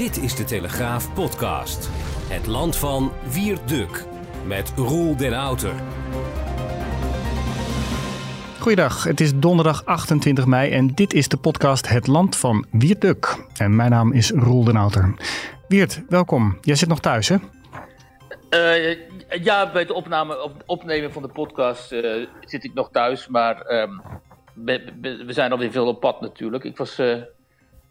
Dit is de Telegraaf podcast. Het land van Wierduk met Roel den Outer. Goeiedag, het is donderdag 28 mei en dit is de podcast Het Land van Wierduk. En mijn naam is Roel den Outer. Wiert, welkom. Jij zit nog thuis, hè? Uh, ja, bij het opname, op, opnemen van de podcast uh, zit ik nog thuis, maar um, we, we, zijn alweer veel op pad natuurlijk. Ik was uh,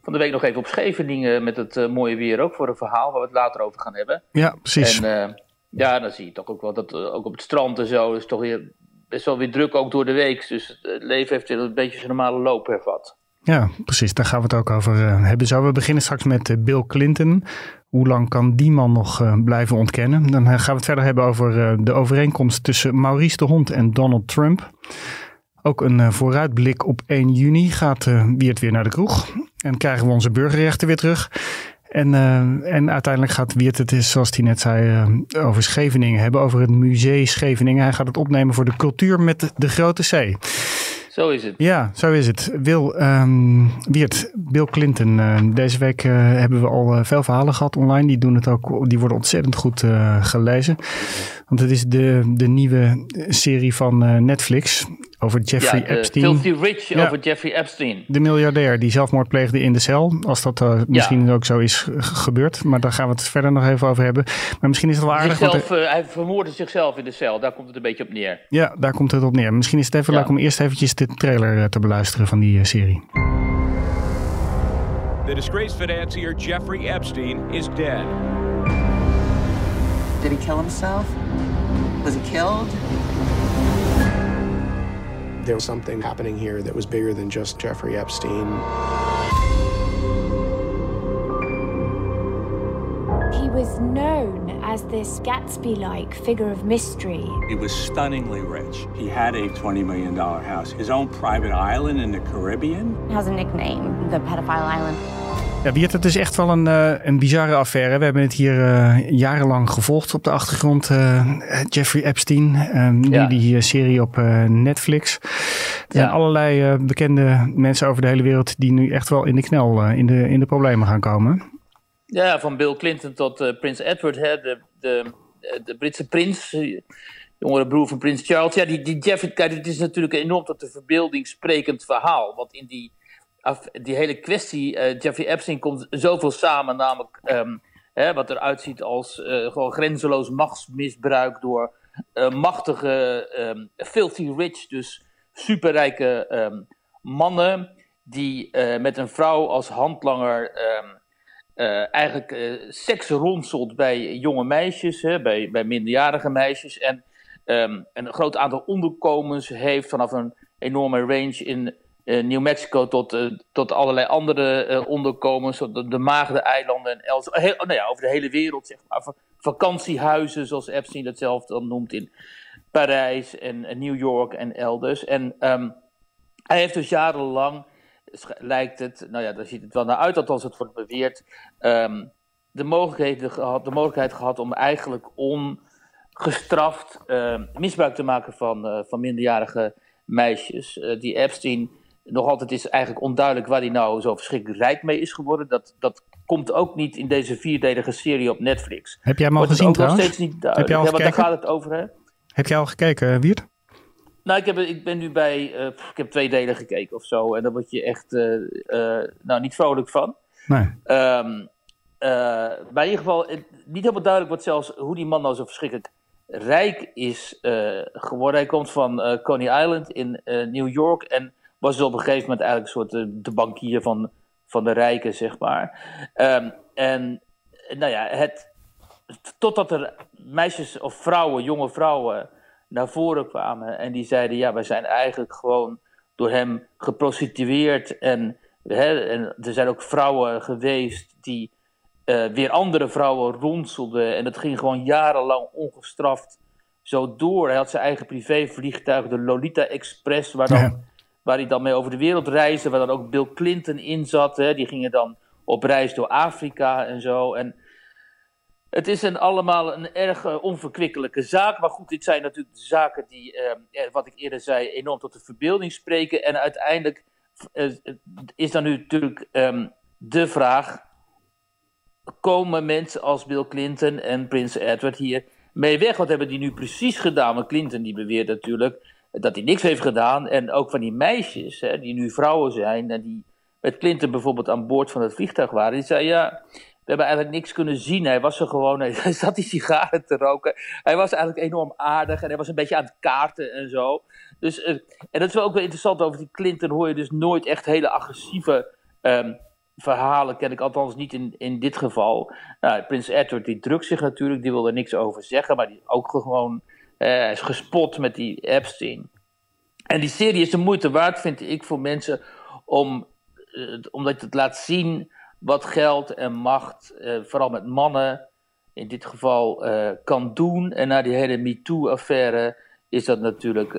van de week nog even op Scheveningen met het mooie weer ook voor een verhaal waar we het later over gaan hebben. Ja, precies. En ja, dan zie je toch ook wel dat ook op het strand en zo is toch weer best wel weer druk ook door de week. Dus het leven heeft een beetje zijn normale loop hervat. Ja, precies. Daar gaan we het ook over hebben. Zo, we beginnen straks met Bill Clinton. Hoe lang kan die man nog blijven ontkennen? Dan gaan we het verder hebben over de overeenkomst tussen Maurice de Hond en Donald Trump. Ook een vooruitblik op 1 juni gaat Wiert weer naar de kroeg. En krijgen we onze burgerrechten weer terug. En, en uiteindelijk gaat Wiert het, is, zoals hij net zei, over Scheveningen hebben. Over het museum Scheveningen. Hij gaat het opnemen voor de cultuur met de grote C. Zo is het. Ja, zo is het. Wil, um, Wiert, Bill Clinton. Uh, deze week hebben we al veel verhalen gehad online. Die, doen het ook, die worden ontzettend goed gelezen. Want het is de, de nieuwe serie van Netflix over Jeffrey ja, Epstein. Filthy Rich ja. over Jeffrey Epstein. De miljardair die zelfmoord pleegde in de cel. Als dat uh, misschien ja. ook zo is gebeurd. Maar daar gaan we het verder nog even over hebben. Maar misschien is het wel aardig. Zichzelf, uh, hij vermoordde zichzelf in de cel. Daar komt het een beetje op neer. Ja, daar komt het op neer. Misschien is het even leuk om eerst eventjes de trailer uh, te beluisteren van die serie. The disgraced financier Jeffrey Epstein is dead. Did he kill himself? Was he killed? There was something happening here that was bigger than just Jeffrey Epstein. He was known as this Gatsby like figure of mystery. He was stunningly rich. He had a $20 million house, his own private island in the Caribbean. He has a nickname, the Pedophile Island. Ja, Wiert, het is echt wel een, uh, een bizarre affaire. We hebben het hier uh, jarenlang gevolgd op de achtergrond. Uh, Jeffrey Epstein, nu ja. die serie op Netflix. Er zijn ja. allerlei bekende mensen over de hele wereld die nu echt wel in de knel, in, de, in de problemen gaan komen. Ja, van Bill Clinton tot Prins Edward, hè, de, de, de Britse prins, jongere broer van Prins Charles. Ja, die, die Jeffrey, kijk, het is natuurlijk een enorm tot de verbeelding sprekend verhaal. Want in die die hele kwestie, uh, Jeffrey Epstein komt zoveel samen, namelijk um, hè, wat eruit ziet als uh, gewoon grenzeloos machtsmisbruik door uh, machtige, um, filthy rich, dus superrijke um, mannen, die met een vrouw als handlanger eigenlijk seks ronselt bij jonge meisjes, hè, bij, bij minderjarige meisjes, en een groot aantal onderkomens heeft vanaf een enorme range in New Mexico tot, uh, tot allerlei andere uh, onderkomens, de, de Maagde-eilanden en Els nou ja, over de hele wereld, zeg maar. Vakantiehuizen, zoals Epstein dat zelf dan noemt, in Parijs en, New York en elders. En um, hij heeft dus jarenlang, lijkt het, nou ja, daar ziet het wel naar uit, althans het wordt beweerd, um, de, mogelijkheid gehad, de mogelijkheid gehad om eigenlijk ongestraft misbruik te maken van, van minderjarige meisjes. die Epstein nog altijd is eigenlijk onduidelijk waar hij nou zo verschrikkelijk rijk mee is geworden. Dat, dat komt ook niet in deze vierdelige serie op Netflix. Heb jij hem al gezien trouwens? Steeds niet Heb jij al ja, gekeken? Daar gaat het over, hè? Heb jij al gekeken, Wiert? Nou, ik, heb, ik ben nu bij, uh, ik heb twee delen gekeken of zo. En daar word je echt, uh, uh, nou, niet vrolijk van. Nee. Um, maar in ieder geval, niet helemaal duidelijk wordt zelfs hoe die man nou zo verschrikkelijk rijk is geworden. Hij komt van Coney Island in New York en was dus op een gegeven moment eigenlijk een soort de, eh, de bankier van, van de rijken, zeg maar. Um, en nou ja, het, totdat er meisjes of vrouwen, jonge vrouwen, naar voren kwamen. En die zeiden, ja, wij zijn eigenlijk gewoon door hem geprostitueerd. En, hè, en er zijn ook vrouwen geweest die uh, weer andere vrouwen ronselden. En dat ging gewoon jarenlang ongestraft zo door. Hij had zijn eigen privévliegtuig, de Lolita Express, waar, dan, ja. Waar hij dan mee over de wereld reisde. Waar dan ook Bill Clinton in zat. Hè. Die gingen dan op reis door Afrika en zo. En het is een, allemaal een erg uh, onverkwikkelijke zaak. Maar goed, dit zijn natuurlijk zaken die, uh, wat ik eerder zei, enorm tot de verbeelding spreken. En uiteindelijk uh, is dan nu natuurlijk um, de vraag: komen mensen als Bill Clinton en Prins Edward hier mee weg? Wat hebben die nu precies gedaan? Want Clinton die beweert natuurlijk dat hij niks heeft gedaan. En ook van die meisjes, hè, die nu vrouwen zijn en die met Clinton bijvoorbeeld aan boord van het vliegtuig waren, die zei ja we hebben eigenlijk niks kunnen zien. Hij was er gewoon, hij zat die sigaren te roken. Hij was eigenlijk enorm aardig en hij was een beetje aan het kaarten en zo. Dus, uh, en dat is wel ook wel interessant over die Clinton hoor je dus nooit echt hele agressieve um, verhalen, ken ik althans niet in, in dit geval. Nou, Prins Edward die drukt zich natuurlijk, die wil er niks over zeggen, maar die ook gewoon, hij is gespot met die Epstein. En die serie is de moeite waard, vind ik, voor mensen om, uh, omdat het laat zien wat geld en macht, uh, vooral met mannen, in dit geval kan doen. En na die hele MeToo-affaire is dat natuurlijk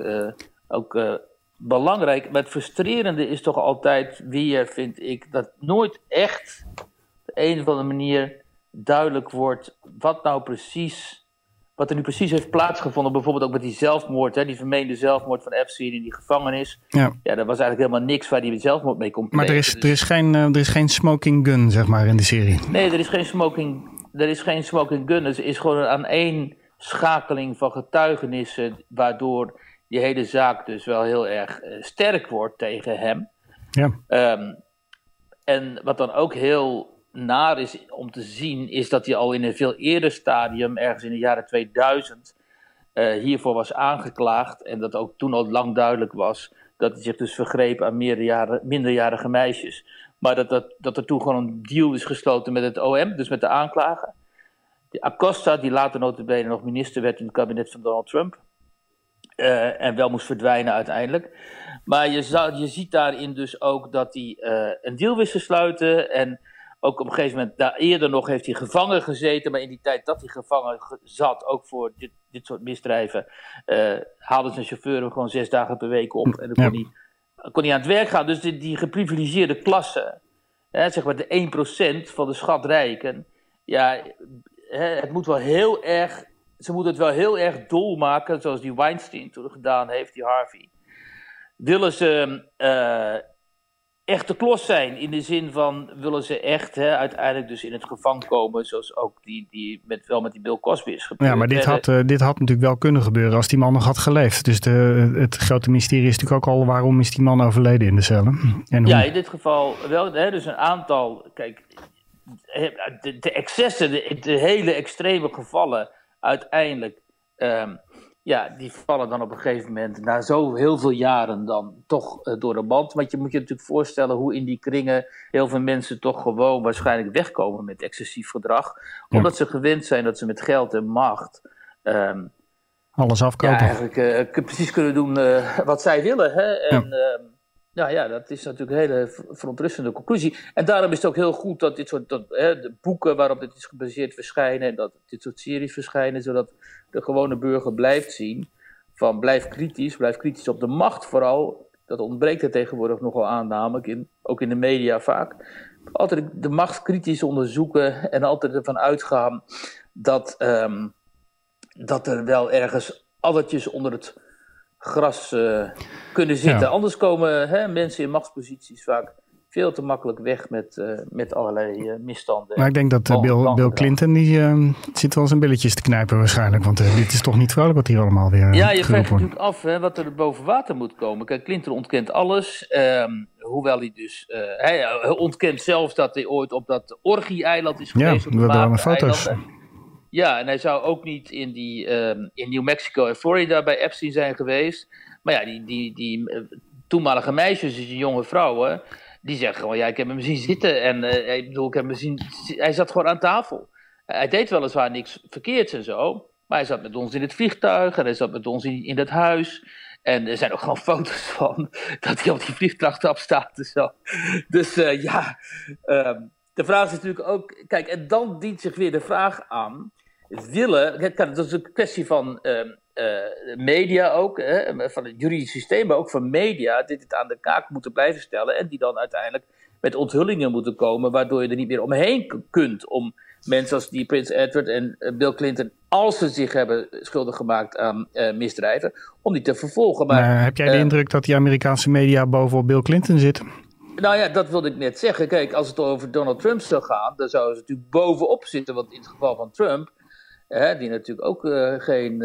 ook belangrijk. Maar het frustrerende is toch altijd weer, vind ik, dat nooit echt op de een of andere manier duidelijk wordt wat nou precies. Wat er nu precies heeft plaatsgevonden, bijvoorbeeld ook met die zelfmoord, hè, die vermeende zelfmoord van Epstein in die gevangenis. Ja. ja, dat was eigenlijk helemaal niks waar die zelfmoord mee kon plegen. Maar er is, er, is geen, uh, er is geen smoking gun, zeg maar, in de serie. Nee, er is geen smoking, er is geen smoking gun. Er is gewoon een aaneenschakeling van getuigenissen, waardoor die hele zaak dus wel heel erg uh, sterk wordt tegen hem. Ja. Um, en wat dan ook heel naar is om te zien, is dat hij al in een veel eerder stadium, ergens in de jaren 2000, uh, hiervoor was aangeklaagd. En dat ook toen al lang duidelijk was dat hij zich dus vergreep aan minderjarige meisjes. Maar dat, dat, dat er toen gewoon een deal is gesloten met het OM, dus met de aanklager. Acosta, die later notabene nog minister werd in het kabinet van Donald Trump. Uh, en wel moest verdwijnen uiteindelijk. Maar je, zou, je ziet daarin dus ook dat hij uh, een deal wist te sluiten. En ook op een gegeven moment, daar eerder nog heeft hij gevangen gezeten. Maar in die tijd dat hij gevangen zat, ook voor dit, dit soort misdrijven, uh, haalde zijn chauffeur hem gewoon zes dagen per week op. En dan kon, ja. hij, kon hij aan het werk gaan. Dus die, die geprivilegeerde klasse, hè, zeg maar de 1% van de schatrijken. Ja, hè, het moet wel heel erg, ze moeten het wel heel erg dol maken, zoals die Weinstein toen gedaan heeft, die Harvey. Willen ze uh, echt de klos zijn. In de zin van willen ze echt hè, uiteindelijk dus in het gevangen komen. Zoals ook die, die met, wel met die Bill Cosby is gebeurd. Ja, maar dit had, uh, dit had natuurlijk wel kunnen gebeuren als die man nog had geleefd. Dus de, het grote mysterie is natuurlijk ook al waarom is die man overleden in de cellen. En ja, in dit geval wel. Hè, dus een aantal. Kijk, de, de excessen, de, de, hele extreme gevallen uiteindelijk. Um, ja, die vallen dan op een gegeven moment na zo heel veel jaren dan toch uh, door de band. Want je moet je natuurlijk voorstellen hoe in die kringen heel veel mensen toch gewoon waarschijnlijk wegkomen met excessief gedrag. Omdat ze gewend zijn dat ze met geld en macht. Um, Alles afkopen. Ja, eigenlijk uh, precies kunnen doen uh, wat zij willen. Hè? En, ja. Nou ja, dat is natuurlijk een hele verontrustende conclusie. En daarom is het ook heel goed dat dit soort dat, hè, de boeken waarop dit is gebaseerd verschijnen. En dat dit soort series verschijnen, zodat de gewone burger blijft zien. Van blijf kritisch, blijf kritisch op de macht vooral. Dat ontbreekt er tegenwoordig nogal aan, namelijk in, ook in de media vaak. Altijd de macht kritisch onderzoeken en altijd ervan uitgaan dat, um, dat er wel ergens addertjes onder het gras uh, kunnen zitten. Ja. Anders komen hè, mensen in machtsposities vaak veel te makkelijk weg met, uh, met allerlei uh, misstanden. Maar ik denk dat uh, Bill, Bill, Clinton die zit wel zijn billetjes te knijpen waarschijnlijk. Want dit is toch niet vrolijk wat hier allemaal weer Ja, je vraagt natuurlijk af hè, wat er boven water moet komen. Kijk, Clinton ontkent alles. Um, hoewel hij dus... hij ontkent zelfs dat hij ooit op dat orgie-eiland is geweest. Ja, we hebben foto's. Eilanden. Ja, en hij zou ook niet in, die, um, in New Mexico en Florida bij Epstein zijn geweest. Maar ja, die, die, die uh, toenmalige meisjes, dus die jonge vrouwen, die zeggen gewoon, ja, ik heb hem zien zitten. En uh, ik bedoel, ik heb hem zien, hij zat gewoon aan tafel. Hij deed weliswaar niks verkeerds en zo. Maar hij zat met ons in het vliegtuig en hij zat met ons in, in huis. En er zijn ook gewoon foto's van dat hij op die vliegtuigtrap staat en zo. Dus uh, ja, um, de vraag is natuurlijk ook... Kijk, en dan dient zich weer de vraag aan... Willen, kijk, dat is een kwestie van uh, uh, media ook, hè, van het juridische systeem, maar ook van media, dit aan de kaak moeten blijven stellen en die dan uiteindelijk met onthullingen moeten komen, waardoor je er niet meer omheen kunt om mensen als die Prins Edward en uh, Bill Clinton, als ze zich hebben schuldig gemaakt aan uh, misdrijven, om die te vervolgen. Maar, maar heb jij de indruk dat die Amerikaanse media bovenop Bill Clinton zitten? Nou ja, dat wilde ik net zeggen. Kijk, als het over Donald Trump zou gaan, dan zouden ze natuurlijk bovenop zitten. Want in het geval van Trump, hè, die natuurlijk ook uh, geen,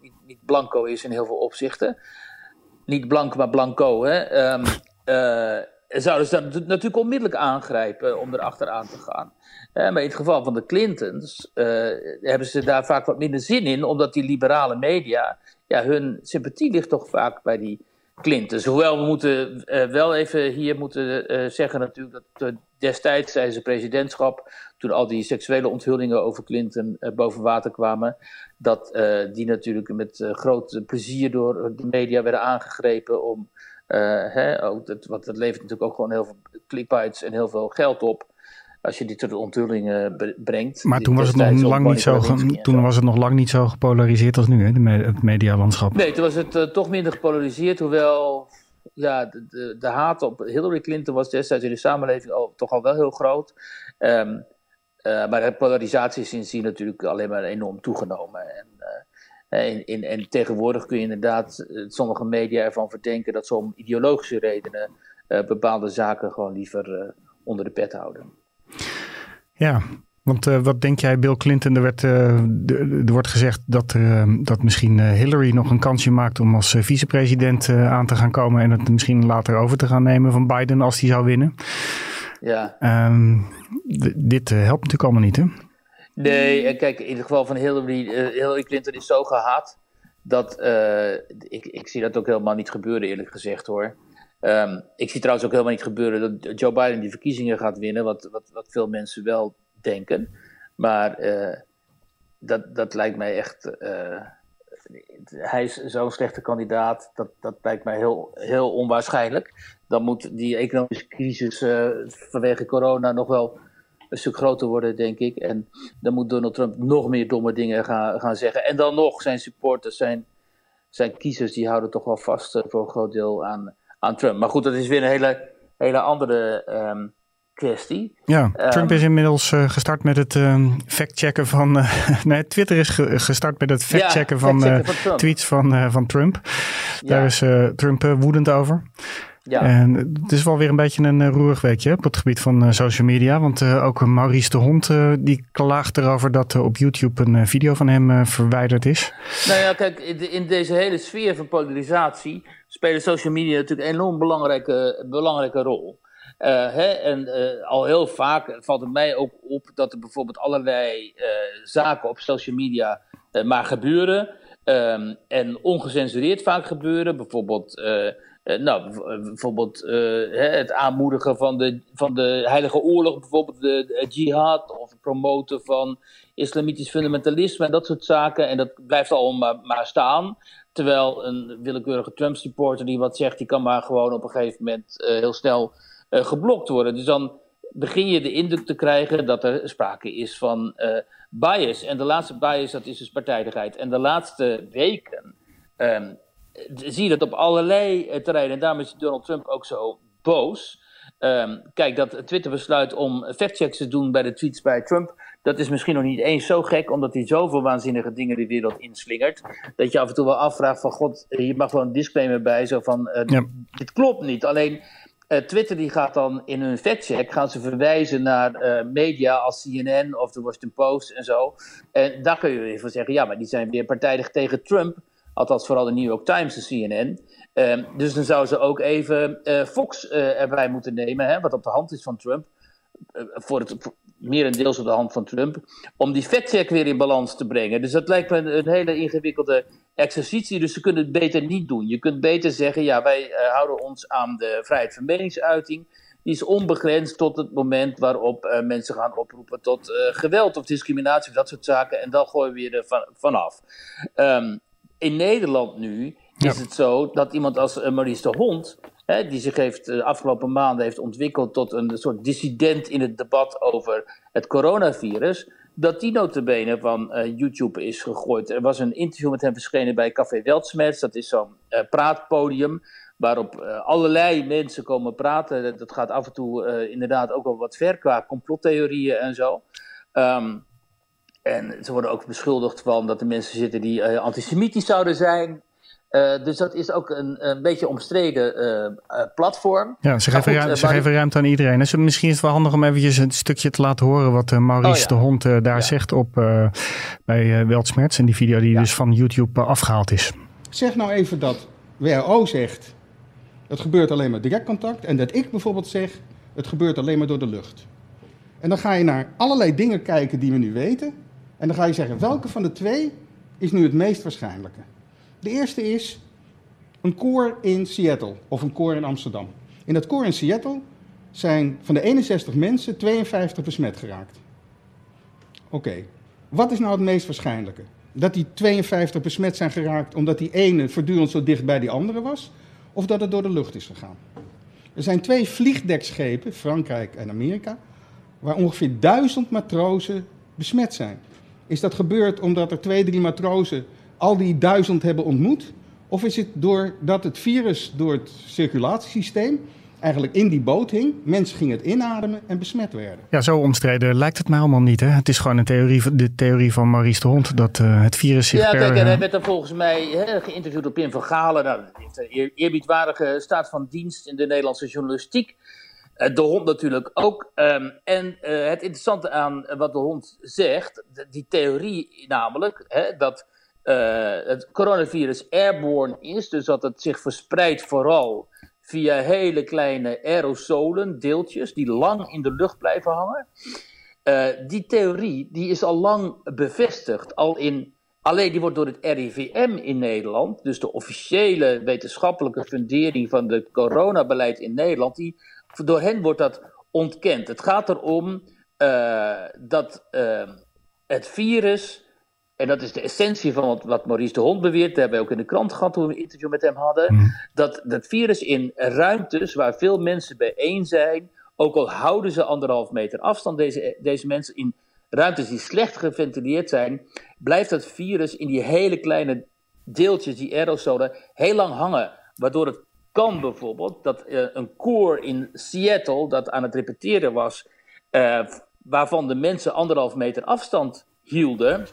niet, niet, blanco is in heel veel opzichten. Niet blank, maar blanco. Hè. Um, zouden ze dan natuurlijk onmiddellijk aangrijpen om erachteraan te gaan. Maar in het geval van de Clintons hebben ze daar vaak wat minder zin in, omdat die liberale media, ja, hun sympathie ligt toch vaak bij die Clintons. Hoewel we moeten uh, wel even hier moeten zeggen natuurlijk dat destijds tijdens het presidentschap, toen al die seksuele onthullingen over Clinton boven water kwamen, dat die natuurlijk met groot plezier door de media werden aangegrepen om hè, ook dat, want dat levert natuurlijk ook gewoon heel veel clip-outs en heel veel geld op. Als je dit tot de onthullingen brengt. Maar toen was, het nog lang niet zo toen was het nog lang niet zo gepolariseerd als nu, hè, me het medialandschap. Nee, toen was het uh, toch minder gepolariseerd. Hoewel ja, de, de, de, haat op Hillary Clinton was destijds in de samenleving al, toch al wel heel groot. Um, uh, maar de polarisatie is sindsdien natuurlijk alleen maar enorm toegenomen. En, en, en, en, tegenwoordig kun je inderdaad eh, sommige media ervan verdenken dat ze om ideologische redenen bepaalde zaken gewoon liever onder de pet houden. Ja, want uh, wat denk jij, Bill Clinton? Er, werd, er wordt gezegd dat, dat misschien Hillary nog een kansje maakt om als vicepresident aan te gaan komen en het misschien later over te gaan nemen van Biden als hij zou winnen. Ja. Um, dit helpt natuurlijk allemaal niet, hè? Nee, kijk, in het geval van Hillary, Hillary Clinton is zo gehaat dat ik, ik zie dat ook helemaal niet gebeuren, eerlijk gezegd hoor. Um, ik zie trouwens ook helemaal niet gebeuren dat Joe Biden die verkiezingen gaat winnen, wat, wat, wat veel mensen wel denken. Maar uh, dat, dat lijkt mij echt. hij is zo'n slechte kandidaat, dat, dat lijkt mij heel, heel onwaarschijnlijk. Dan moet die economische crisis vanwege corona nog wel een stuk groter worden, denk ik. En dan moet Donald Trump nog meer domme dingen gaan, gaan zeggen. En dan nog, zijn supporters, zijn, zijn kiezers, die houden toch wel vast voor een groot deel aan, aan Trump. Maar goed, dat is weer een hele, hele andere um, kwestie. Ja, Trump um, is inmiddels uh, gestart met het um, factchecken van. Uh, nee, Twitter is ge gestart met het factchecken ja, van, fact van Trump. tweets van, van Trump. Daar is Trump woedend over. Ja. En het is wel weer een beetje een uh, roerig weekje op het gebied van uh, social media. Want uh, ook Maurice de Hond die klaagt erover dat op YouTube een video van hem verwijderd is. Nou ja, kijk, in, deze hele sfeer van polarisatie spelen social media natuurlijk een enorm belangrijke, belangrijke rol. Hè, en al heel vaak valt het mij ook op dat er bijvoorbeeld allerlei zaken op social media maar gebeuren. Um, en ongecensureerd vaak gebeuren. Bijvoorbeeld nou, bijvoorbeeld uh, het aanmoedigen van de, van de Heilige Oorlog, bijvoorbeeld de, jihad, of promoten van islamitisch fundamentalisme en dat soort zaken. En dat blijft allemaal maar, maar staan. Terwijl een willekeurige Trump-supporter die wat zegt, die kan maar gewoon op een gegeven moment heel snel geblokt worden. Dus dan begin je de indruk te krijgen dat er sprake is van bias. En de laatste bias, dat is dus partijdigheid. En de laatste weken. Um, zie je dat op allerlei eh, terreinen. En daarom is Donald Trump ook zo boos. Um, kijk, dat Twitter besluit om factchecks te doen bij de tweets bij Trump. Dat is misschien nog niet eens zo gek, omdat hij zoveel waanzinnige dingen de wereld inslingert. Dat je af en toe wel afvraagt: van god, je mag wel een disclaimer bij. Zo van: uh, ja. dit klopt niet. Alleen. Uh, Twitter die gaat dan in hun factcheck gaan ze verwijzen naar uh, media als CNN of de Washington Post en zo. En daar kun je weer van zeggen, ja, maar die zijn weer partijdig tegen Trump. Althans, vooral de New York Times, de CNN. Um, dus dan zouden ze ook even uh, Fox uh, erbij moeten nemen, hè, wat op de hand is van Trump. Uh, voor het merendeels op de hand van Trump. Om die factcheck weer in balans te brengen. Dus dat lijkt me een, hele ingewikkelde exercitie. Dus ze kunnen het beter niet doen. Je kunt beter zeggen: ja, wij houden ons aan de vrijheid van meningsuiting. die is onbegrensd tot het moment waarop mensen gaan oproepen tot geweld of discriminatie of dat soort zaken. En dan gooien we je er van, vanaf. Um, in Nederland nu is het zo dat iemand als uh, Maurice de Hond, hè, die zich heeft, de afgelopen maanden heeft ontwikkeld tot een soort dissident in het debat over het coronavirus, dat die notabene van uh, YouTube is gegooid. Er was een interview met hem verschenen bij Café Weltsmets, dat is zo'n uh, praatpodium waarop uh, allerlei mensen komen praten. Dat gaat af en toe inderdaad ook wel wat ver qua complottheorieën en zo. Um, en ze worden ook beschuldigd van dat er mensen zitten die uh, antisemitisch zouden zijn. dus dat is ook een, een beetje omstreden platform. Ja, ze geven, goed, ze geven ruimte aan iedereen. Dus misschien is het wel handig om eventjes een stukje te laten horen wat Maurice oh, ja. de Hond daar ja. zegt op, bij Weltsmerts. En die video die ja. dus van YouTube afgehaald is. Zeg nou even dat WHO zegt het gebeurt alleen maar direct contact. En dat ik bijvoorbeeld zeg, het gebeurt alleen maar door de lucht. En dan ga je naar allerlei dingen kijken die we nu weten. En dan ga je zeggen, welke van de twee is nu het meest waarschijnlijke? De eerste is een koor in Seattle of een koor in Amsterdam. In dat koor in Seattle zijn van de 61 mensen 52 besmet geraakt. Oké, wat is nou het meest waarschijnlijke? Dat die 52 besmet zijn geraakt omdat die ene voortdurend zo dicht bij die andere was? of dat het door de lucht is gegaan. Er zijn twee vliegdekschepen, Frankrijk en Amerika, waar ongeveer duizend matrozen besmet zijn. Is dat gebeurd omdat er twee, drie matrozen al die duizend hebben ontmoet? Of is het doordat het virus door het circulatiesysteem eigenlijk in die boot hing. Mensen gingen het inademen en besmet werden. Ja, zo omstreden lijkt het mij allemaal niet. Hè? Het is gewoon een theorie, de theorie van Maurice de Hond dat uh, het virus zich Ja, per, kijk, en hij werd dan volgens mij hè, geïnterviewd door Pim van Galen. Nou, dat heeft een eerbiedwaardige staat van dienst in de Nederlandse journalistiek. Uh, de hond natuurlijk ook. Um, en uh, het interessante aan wat de hond zegt, die theorie namelijk, hè, dat het coronavirus airborne is, dus dat het zich verspreidt vooral via hele kleine aerosolen, deeltjes, die lang in de lucht blijven hangen. Die theorie die is al lang bevestigd, al in, alleen die wordt door het RIVM in Nederland, dus de officiële wetenschappelijke fundering van het coronabeleid in Nederland, die, door hen wordt dat ontkend. Het gaat erom uh, dat uh, het virus en dat is de essentie van wat, wat, Maurice de Hond beweert. Dat hebben we ook in de krant gehad toen we een interview met hem hadden. Mm. Dat dat virus in ruimtes waar veel mensen bijeen zijn, ook al houden ze anderhalf meter afstand, deze, deze mensen in ruimtes die slecht geventileerd zijn, blijft dat virus in die hele kleine deeltjes, die aerosolen, heel lang hangen. Waardoor het kan bijvoorbeeld dat uh, een koor in Seattle dat aan het repeteren was, uh, waarvan de mensen anderhalf meter afstand hielden,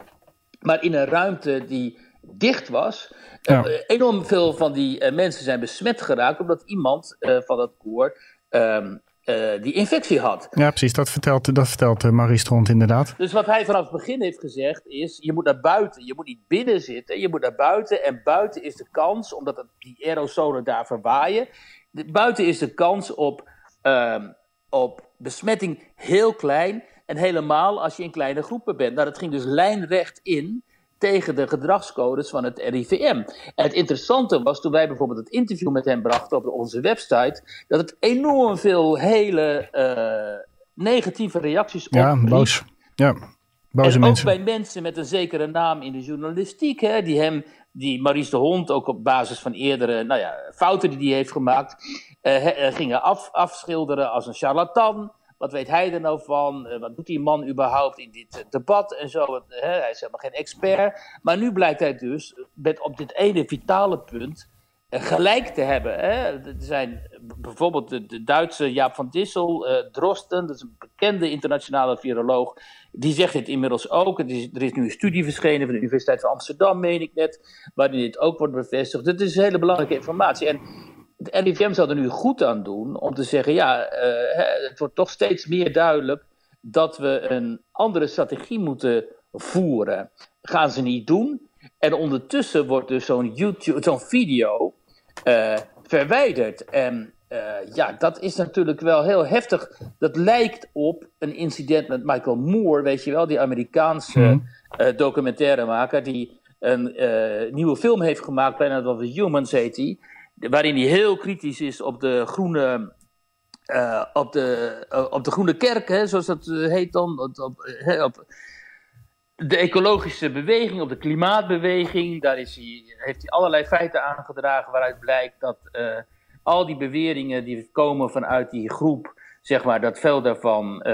maar in een ruimte die dicht was. Ja. Uh, enorm veel van die mensen zijn besmet geraakt omdat iemand van dat koor um, die infectie had. Ja, precies. Dat vertelt, dat vertelt Maurice Tront inderdaad. Dus wat hij vanaf het begin heeft gezegd is: je moet naar buiten. Je moet niet binnen zitten. Je moet naar buiten. En buiten is de kans, omdat het, die aerosolen daar verwaaien. De, buiten is de kans op, um, op besmetting heel klein. En helemaal als je in kleine groepen bent. Nou, dat ging dus lijnrecht in tegen de gedragscodes van het RIVM. En het interessante was toen wij bijvoorbeeld het interview met hem brachten op onze website, dat het enorm veel hele uh, negatieve reacties opriep. Ja, boos. Ja, boze en mensen. ook bij mensen met een zekere naam in de journalistiek, hè, die hem, die Maurice de Hond, ook op basis van eerdere nou ja, fouten die hij heeft gemaakt, uh, gingen af, afschilderen als een charlatan. Wat weet hij er nou van? Uh, wat doet die man überhaupt in dit uh, debat en zo? Uh, hij is helemaal geen expert. Maar nu blijkt hij dus met op dit ene vitale punt gelijk te hebben. Hè? Er zijn bijvoorbeeld de, de Duitse Jaap van Dissel, Drosten, dat is een bekende internationale viroloog. Die zegt dit inmiddels ook. Is, er is nu een studie verschenen van de Universiteit van Amsterdam, meen ik net, waarin dit ook wordt bevestigd. Dat is hele belangrijke informatie. En het RIVM zou er nu goed aan doen om te zeggen: ja, uh, het wordt toch steeds meer duidelijk dat we een andere strategie moeten voeren. Gaan ze niet doen. En ondertussen wordt dus zo'n YouTube, zo'n video uh, verwijderd. En uh, ja, dat is natuurlijk wel heel heftig. Dat lijkt op een incident met Michael Moore, weet je wel, die Amerikaanse mm. documentairemaker, die een nieuwe film heeft gemaakt, Planet of the Humans heet die waarin hij heel kritisch is op de groene op, de, op de Groene Kerk, hè, zoals dat heet dan, op, op, de ecologische beweging, op de klimaatbeweging. Daar is hij, heeft hij allerlei feiten aangedragen waaruit blijkt dat al die beweringen die komen vanuit die groep, zeg maar, dat veel daarvan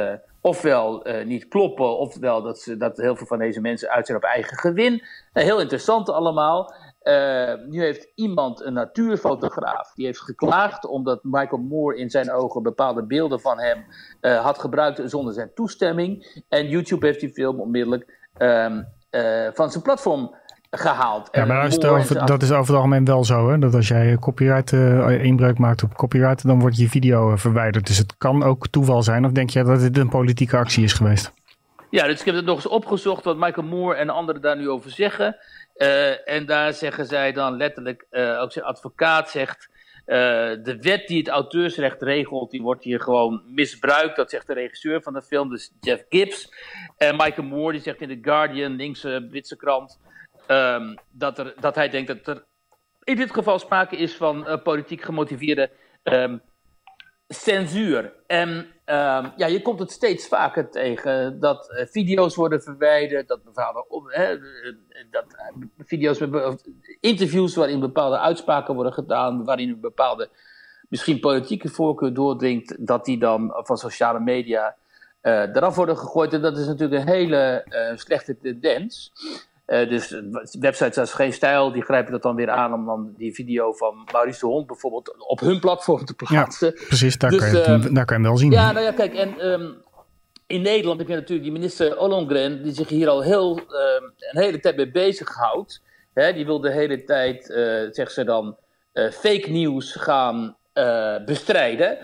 ofwel niet kloppen, ofwel dat, ze, dat heel veel van deze mensen uit zijn op eigen gewin. Heel interessant allemaal. Uh, nu heeft iemand, een natuurfotograaf, die heeft geklaagd omdat Michael Moore in zijn ogen bepaalde beelden van hem had gebruikt zonder zijn toestemming. En YouTube heeft die film onmiddellijk ehm, van zijn platform gehaald. Ja, maar is over, dat is over het algemeen wel zo, hè? dat als jij copyright inbreuk maakt op copyright, dan wordt je video verwijderd. Dus het kan ook toeval zijn, of denk jij dat dit een politieke actie is geweest? Ja, dus ik heb het nog eens opgezocht wat Michael Moore en anderen daar nu over zeggen. Uh, en daar zeggen zij dan letterlijk, ook zijn advocaat zegt, de wet die het auteursrecht regelt, die wordt hier gewoon misbruikt. Dat zegt de regisseur van de film, dus Jeff Gibbs. En Michael Moore, die zegt in The Guardian, linkse Britse krant, Um, dat, er, dat hij denkt dat er in dit geval sprake is van uh, politiek gemotiveerde um, censuur. En um, ja, je komt het steeds vaker tegen dat uh, video's worden verwijderd, dat, bepaalde, dat video's interviews waarin bepaalde uitspraken worden gedaan, waarin een bepaalde misschien politieke voorkeur doordringt, dat die dan van sociale media eraf worden gegooid. En dat is natuurlijk een hele slechte tendens. Uh, dus websites als Geen Stijl, die grijpen dat dan weer aan om dan die video van Maurice de Hond bijvoorbeeld op hun platform te plaatsen. Ja, precies, daar, dus, kan, je, uh, daar kan je wel zien. Ja, nou ja, kijk, en um, in Nederland heb je natuurlijk die minister Ollongren, die zich hier al heel, um, een hele tijd mee bezighoudt. Hè, die wil de hele tijd, uh, zegt ze dan, fake nieuws gaan bestrijden.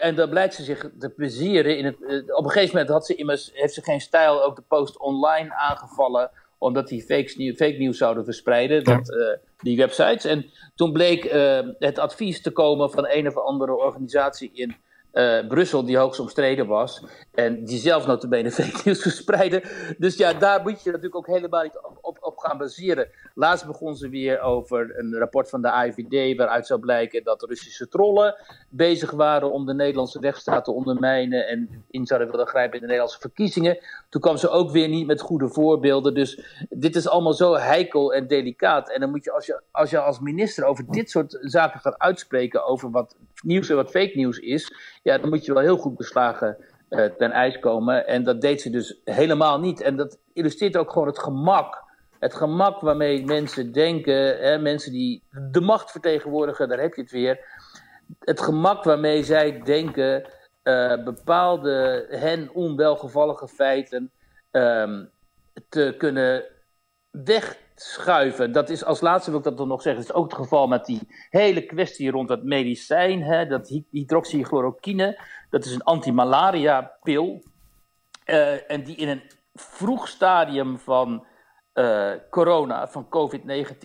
en dan blijkt ze zich te plezieren in het. op een gegeven moment had ze immers, heeft ze geen stijl ook de post online aangevallen omdat die fake, fake nieuws zouden verspreiden, dat, uh, die websites. En toen bleek uh, het advies te komen van een of andere organisatie in uh, Brussel, die hoogst omstreden was. En die zelf notabene fake nieuws verspreiden. Dus ja, daar moet je natuurlijk ook helemaal niet op, op, gaan baseren. Laatst begon ze weer over een rapport van de AIVD, waaruit zou blijken dat Russische trollen bezig waren om de Nederlandse rechtsstaat te ondermijnen en in zouden willen grijpen in de Nederlandse verkiezingen. Toen kwam ze ook weer niet met goede voorbeelden. Dus dit is allemaal zo heikel en delicaat. En dan moet je als je als, je als minister over dit soort zaken gaat uitspreken, over wat nieuws en wat fake nieuws is ja, dan moet je wel heel goed beslagen ten ijs komen. En dat deed ze dus helemaal niet. En dat illustreert ook gewoon het gemak. Het gemak waarmee mensen denken, hè, mensen die de macht vertegenwoordigen, daar heb je het weer. Het gemak waarmee zij denken uh, bepaalde hen onwelgevallige feiten um, te kunnen weg schuiven. Dat is als laatste wil ik dat dan nog zeggen. Dat is ook het geval met die hele kwestie rond dat medicijn, hè, dat hydroxychloroquine. Dat is een antimalaria-pil. Uh, en die in een vroeg stadium van uh, corona, van COVID-19,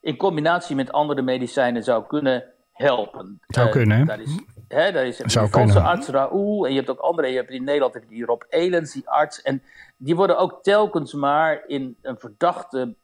in combinatie met andere medicijnen zou kunnen helpen. Zou uh, kunnen, Daar is, hè, daar is een Franse arts Raoul en je hebt ook andere. Je hebt in Nederland heb je die Rob Elens, die arts. En die worden ook telkens maar in een verdachte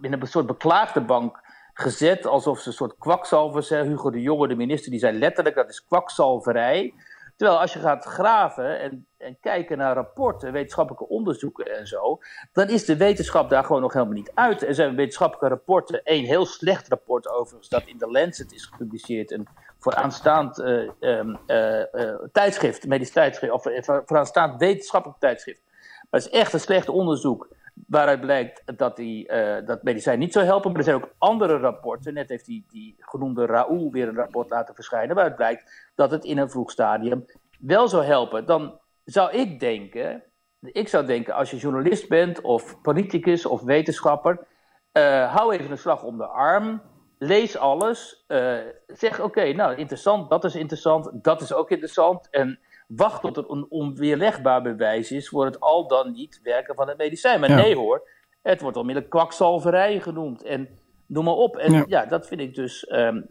in een soort beklaagde bank gezet, alsof ze een soort kwakzalvers zijn. Hugo de Jonge, de minister, die zei letterlijk dat is kwakzalverij. Terwijl als je gaat graven en, en, kijken naar rapporten, wetenschappelijke onderzoeken en zo, dan is de wetenschap daar gewoon nog helemaal niet uit. Er zijn wetenschappelijke rapporten, één heel slecht rapport overigens, dat in de Lancet is gepubliceerd, een vooraanstaand uh, tijdschrift, medisch tijdschrift, of vooraanstaand wetenschappelijk tijdschrift. Maar het is echt een slecht onderzoek waaruit blijkt dat die, uh, dat medicijn niet zou helpen. Maar er zijn ook andere rapporten. Net heeft die, die genoemde Raoul weer een rapport laten verschijnen. Waaruit blijkt dat het in een vroeg stadium wel zou helpen. Dan zou ik denken. Ik zou denken, als je journalist bent, of politicus, of wetenschapper. Uh, hou even een slag om de arm. Lees alles. Uh, zeg: oké, nou interessant, dat is interessant, dat is ook interessant. En wacht tot er een onweerlegbaar bewijs is voor het al dan niet werken van het medicijn. Maar nee hoor, het wordt onmiddellijk kwakzalverij genoemd en noem maar op. En ja, dat vind ik dus, um,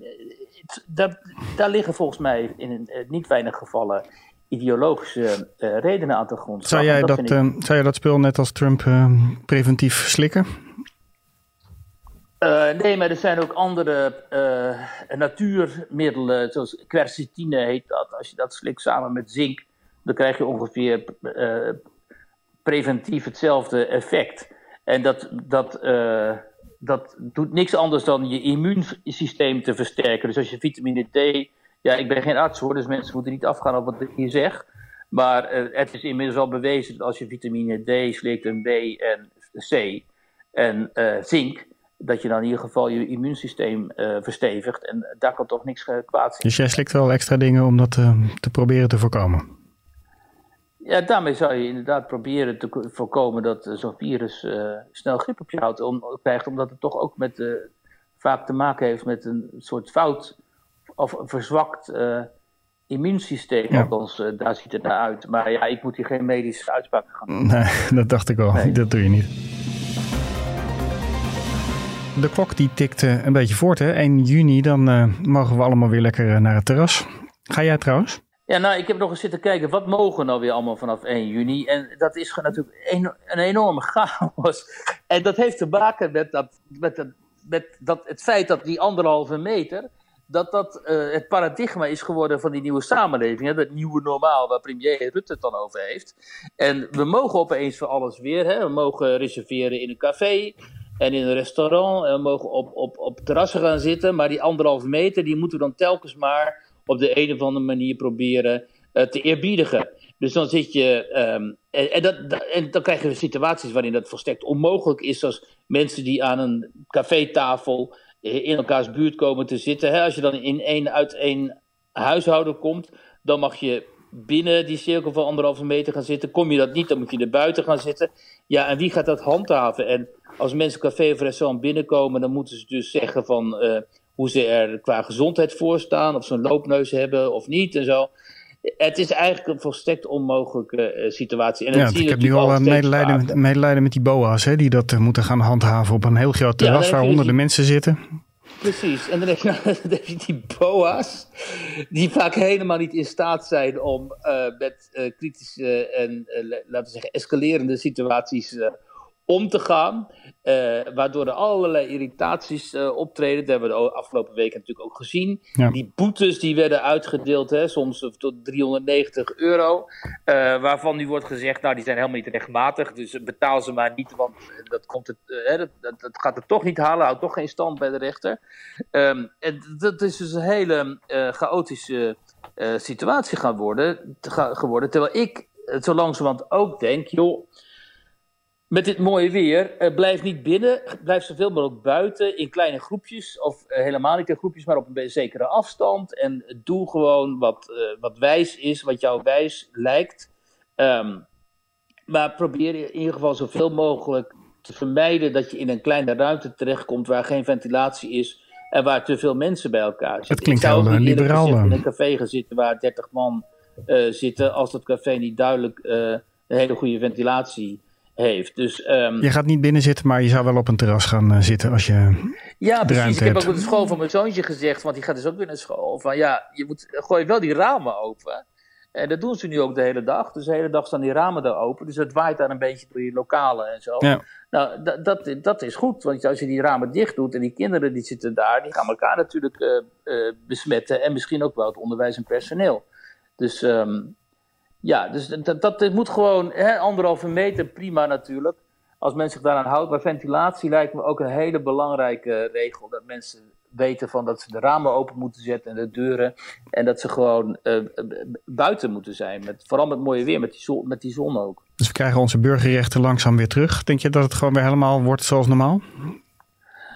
dat, daar liggen volgens mij in uh, niet weinig gevallen ideologische uh, redenen aan de grond. Zou jij dat, dat uh, zou jij dat spul net als Trump preventief slikken? Uh, nee, maar er zijn ook andere uh, natuurmiddelen, zoals quercetine heet dat. Als je dat slikt samen met zink, dan krijg je ongeveer uh, preventief hetzelfde effect. En dat, dat, dat doet niks anders dan je immuunsysteem te versterken. Dus als je vitamine D. Ja, ik ben geen arts hoor, dus mensen moeten niet afgaan op wat ik hier zeg. Maar het is inmiddels al bewezen dat als je vitamine D slikt en B en C en zink dat je dan in ieder geval je immuunsysteem uh, verstevigt. En daar kan toch niks uh, kwaad zijn. Dus jij slikt wel extra dingen om dat uh, te proberen te voorkomen? Ja, daarmee zou je inderdaad proberen te voorkomen dat zo'n virus snel grip op je houdt, om, krijgt. Omdat het toch ook met, vaak te maken heeft met een soort fout of verzwakt immuunsysteem. Ja. Althans, daar ziet het naar uit. Maar ja, ik moet hier geen medische uitspraken gaan doen. Nee, dat dacht ik al. Nee. Dat doe je niet de klok die tikt een beetje voort. Hè? 1 juni, dan uh, mogen we allemaal weer lekker uh, naar het terras. Ga jij trouwens? Ja, nou, ik heb nog eens zitten kijken. Wat mogen nou weer allemaal vanaf 1 juni? En dat is natuurlijk een, een enorme chaos. En dat heeft te maken met, dat, met, dat, met dat, het feit dat die anderhalve meter... dat dat het paradigma is geworden van die nieuwe samenleving. Hè? Dat nieuwe normaal waar premier Rutte het dan over heeft. En we mogen opeens voor alles weer. Hè? We mogen reserveren in een café en in een restaurant. En we mogen op, op, op terrassen gaan zitten. Maar die anderhalve meter, die moeten we dan telkens maar op de een of andere manier proberen uh, te eerbiedigen. Dus dan zit je. Um, en, dat, en dan krijg je situaties waarin dat volstrekt onmogelijk is. Zoals mensen die aan een cafetafel in elkaars buurt komen te zitten. Hè, als je dan in één, uit één huishouden komt, dan mag je binnen die cirkel van anderhalve meter gaan zitten. Kom je dat niet, dan moet je er buiten gaan zitten. Ja, en wie gaat dat handhaven? En als mensen café of restaurant binnenkomen, dan moeten ze dus zeggen van uh, hoe ze er qua gezondheid voor staan, of ze een loopneus hebben of niet en zo. Het is eigenlijk een volstrekt onmogelijke uh, situatie. En ja, ik heb nu al medelijden met, medelijden met die boa's, hè, die dat moeten gaan handhaven op een heel groot terras ja, waar honderden mensen zitten. Precies, en dan heb, je, die boa's, die vaak helemaal niet in staat zijn om met kritische en, laten we zeggen, escalerende situaties om te gaan. Uh, waardoor er allerlei irritaties uh, optreden. Dat hebben we de afgelopen weken natuurlijk ook gezien. Ja. Die boetes die werden uitgedeeld, hè, soms tot 390 euro. Uh, waarvan nu wordt gezegd, nou die zijn helemaal niet rechtmatig. Dus betaal ze maar niet, want dat, komt het, dat, dat, dat, gaat het toch niet halen. Houdt toch geen stand bij de rechter. Um, en dat is dus een hele chaotische situatie gaan worden, te, geworden. Terwijl ik zo langzamerhand ook denk, joh met dit mooie weer, uh, blijf niet binnen. Blijf zoveel mogelijk buiten in kleine groepjes. Of uh, helemaal niet in groepjes, maar op een zekere afstand. En doe gewoon wat, uh, wat wijs is, wat jou wijs lijkt. Um, maar probeer in ieder geval zoveel mogelijk te vermijden dat je in een kleine ruimte terechtkomt waar geen ventilatie is. En waar te veel mensen bij elkaar zitten. Het klinkt heel liberaal. in een café gaan zitten waar 30 man zitten. Als dat café niet duidelijk een hele goede ventilatie heeft. Dus, um, je gaat niet binnen zitten, maar je zou wel op een terras gaan uh, zitten als je. Ja, precies. Ik heb ook op de school van mijn zoontje gezegd, want die gaat dus ook weer naar school. Van ja, je moet gooi wel die ramen open. En dat doen ze nu ook de hele dag. Dus de hele dag staan die ramen daar open. Dus het waait daar een beetje door die lokalen en zo. Ja. Nou, dat, dat, dat is goed. Want als je die ramen dicht doet en die kinderen die zitten daar, die gaan elkaar natuurlijk uh, uh, besmetten. En misschien ook wel het onderwijs en personeel. Dus um, ja, dus dat, dat, moet gewoon hè, anderhalve meter, prima natuurlijk. Als mensen zich daaraan houden. Maar ventilatie lijkt me ook een hele belangrijke regel. Dat mensen weten van dat ze de ramen open moeten zetten en de deuren. En dat ze gewoon uh, buiten moeten zijn. Met, vooral met mooie weer, met die, zon, met die zon ook. Dus we krijgen onze burgerrechten langzaam weer terug. Denk je dat het gewoon weer helemaal wordt zoals normaal?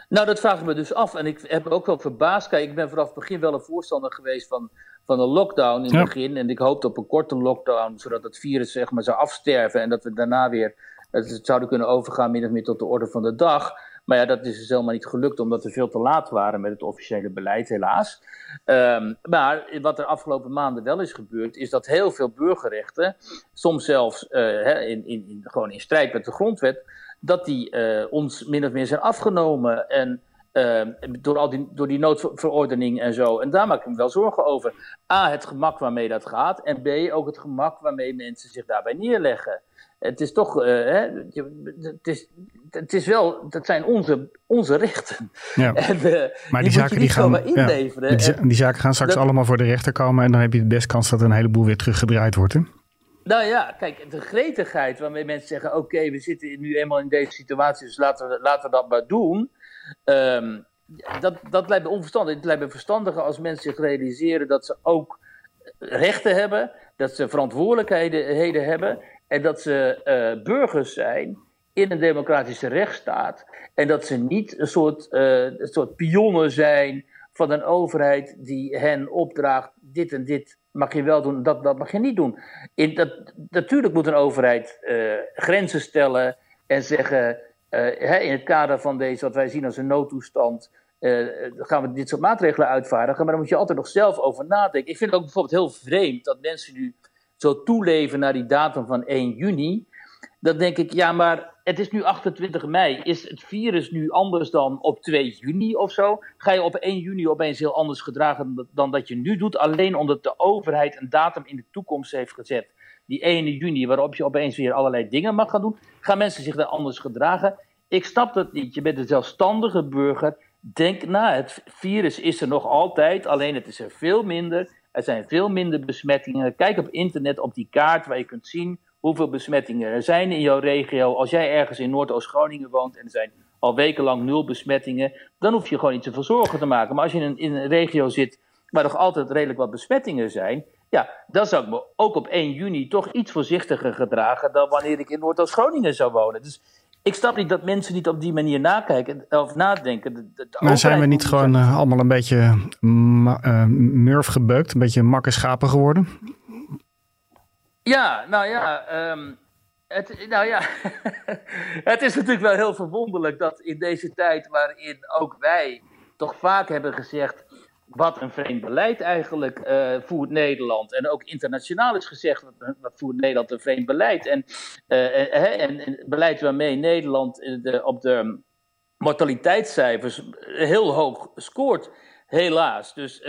Nou, dat vraag ik me dus af. En ik heb me ook wel verbaasd. Kijk, ik ben vanaf het begin wel een voorstander geweest van van een lockdown in het begin. En ik hoopte op een korte lockdown, zodat het virus zeg maar zou afsterven. En dat we daarna weer het zouden kunnen overgaan min of meer tot de orde van de dag. Maar ja, dat is dus helemaal niet gelukt, omdat we veel te laat waren met het officiële beleid, helaas. Um, maar wat er afgelopen maanden wel is gebeurd, is dat heel veel burgerrechten, soms zelfs uh, in, in, in, gewoon in strijd met de grondwet, dat die uh, ons min of meer zijn afgenomen. En uh, door, al die, door die noodverordening en zo. En daar maak ik me wel zorgen over. A, het gemak waarmee dat gaat. En B, ook het gemak waarmee mensen zich daarbij neerleggen. het is toch, hè, het, is, het is wel, dat zijn onze, onze rechten. Ja. En, maar die, zaken die gaan, inleveren. Ja, die, die, zaken gaan straks allemaal voor de rechter komen en dan heb je de best kans dat er een heleboel weer teruggedraaid wordt. Hè? Nou ja, kijk, de gretigheid waarmee mensen zeggen: oké, we zitten nu eenmaal in deze situatie, dus laten we, laten we dat maar doen. Ehm, dat, dat lijkt me onverstandig. Het lijkt me verstandiger als mensen zich realiseren dat ze ook rechten hebben, dat ze verantwoordelijkheden hebben en dat ze uh, burgers zijn in een democratische rechtsstaat. En dat ze niet een soort, uh, een soort pionnen zijn van een overheid die hen opdraagt: dit en dit mag je wel doen, dat, dat mag je niet doen. In dat, natuurlijk moet een overheid uh, grenzen stellen en zeggen: hè, in het kader van deze, wat wij zien als een noodtoestand. Uh, gaan we dit soort maatregelen uitvaardigen, maar dan moet je altijd nog zelf over nadenken. Ik vind het ook bijvoorbeeld heel vreemd dat mensen nu zo toeleven naar die datum van 1 juni. Dan denk ik, ja, maar het is nu 28 mei. Is het virus nu anders dan op 2 juni of zo? Ga je op 1 juni opeens heel anders gedragen dan dat je nu doet? Alleen omdat de overheid een datum in de toekomst heeft gezet. Die 1 juni, waarop je opeens weer allerlei dingen mag gaan doen. Gaan mensen zich dan anders gedragen? Ik snap dat niet. Je bent een zelfstandige burger. Denk na, het virus is er nog altijd, alleen het is er veel minder. Er zijn veel minder besmettingen. Kijk op internet op die kaart waar je kunt zien hoeveel besmettingen er zijn in jouw regio. Als jij ergens in Noordoost-Groningen woont en er zijn al wekenlang nul besmettingen, dan hoef je gewoon niet zoveel zorgen te maken. Maar als je in een, in een regio zit waar nog altijd redelijk wat besmettingen zijn, ja, dan zou ik me ook op 1 juni toch iets voorzichtiger gedragen dan wanneer ik in Noordoost-Groningen zou wonen. Dus ik snap niet dat mensen niet op die manier nakijken of nadenken. maar zijn we niet gewoon uh, allemaal een beetje uh, murf gebeukt, een beetje makke schapen geworden? Ja, nou ja, um, het, nou ja. het is natuurlijk wel heel verwonderlijk dat in deze tijd waarin ook wij toch vaak hebben gezegd wat een vreemd beleid eigenlijk uh, voert Nederland. En ook internationaal is gezegd, wat, wat voert Nederland een vreemd beleid. En, uh, en, en, beleid waarmee Nederland de, op de mortaliteitscijfers heel hoog scoort. Helaas. Dus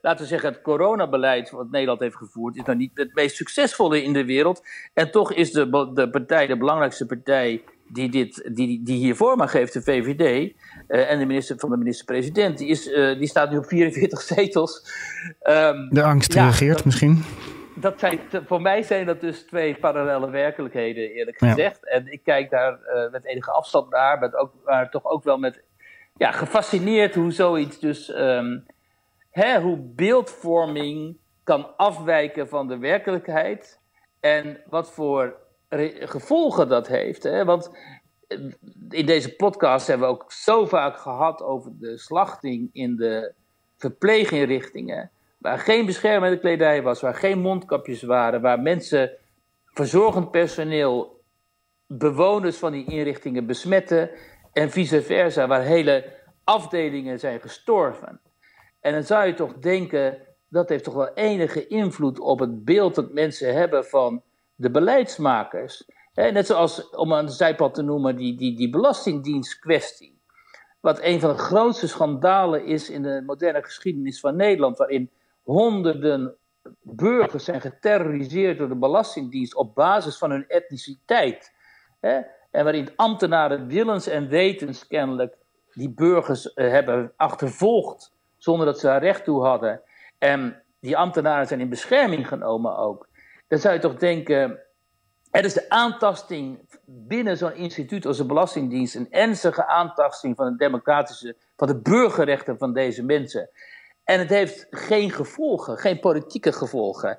laten we zeggen, het coronabeleid wat Nederland heeft gevoerd, is nou niet het meest succesvolle in de wereld. En toch is de, de partij, de belangrijkste partij die, dit, die, die hier vorm geeft, de VVD, uh, en de minister van de minister-president, die, is, uh, die staat nu op 44 zetels. Um, de angst ja, reageert dat, misschien? Dat zijn, voor mij zijn dat dus twee parallele werkelijkheden, eerlijk gezegd. Ja. En ik kijk daar uh, met enige afstand naar, maar, ook, maar toch ook wel met ja, gefascineerd hoe zoiets dus, um, hè, hoe beeldvorming kan afwijken van de werkelijkheid en wat voor gevolgen dat heeft. Hè? Want eh, in deze podcast hebben we ook zo vaak gehad over de slachting in de verpleeginrichtingen. Waar geen beschermende kledij was, waar geen mondkapjes waren, waar mensen, verzorgend personeel, bewoners van die inrichtingen besmetten en vice versa, waar hele afdelingen zijn gestorven. En dan zou je toch denken, dat heeft toch wel enige invloed op het beeld dat mensen hebben van de beleidsmakers. net zoals, om een zijpad te noemen, die, die, die belastingdienstkwestie. Wat een van de grootste schandalen is in de moderne geschiedenis van Nederland, waarin honderden burgers zijn geterroriseerd door de Belastingdienst op basis van hun etniciteit. En waarin ambtenaren willens en wetens kennelijk die burgers uh, hebben achtervolgd zonder dat ze daar recht toe hadden. En die ambtenaren zijn in bescherming genomen ook. Dan zou je toch denken, er is de aantasting binnen zo'n instituut als de Belastingdienst, een ernstige aantasting van de democratische, van de burgerrechten van deze mensen. En het heeft geen gevolgen, geen politieke gevolgen.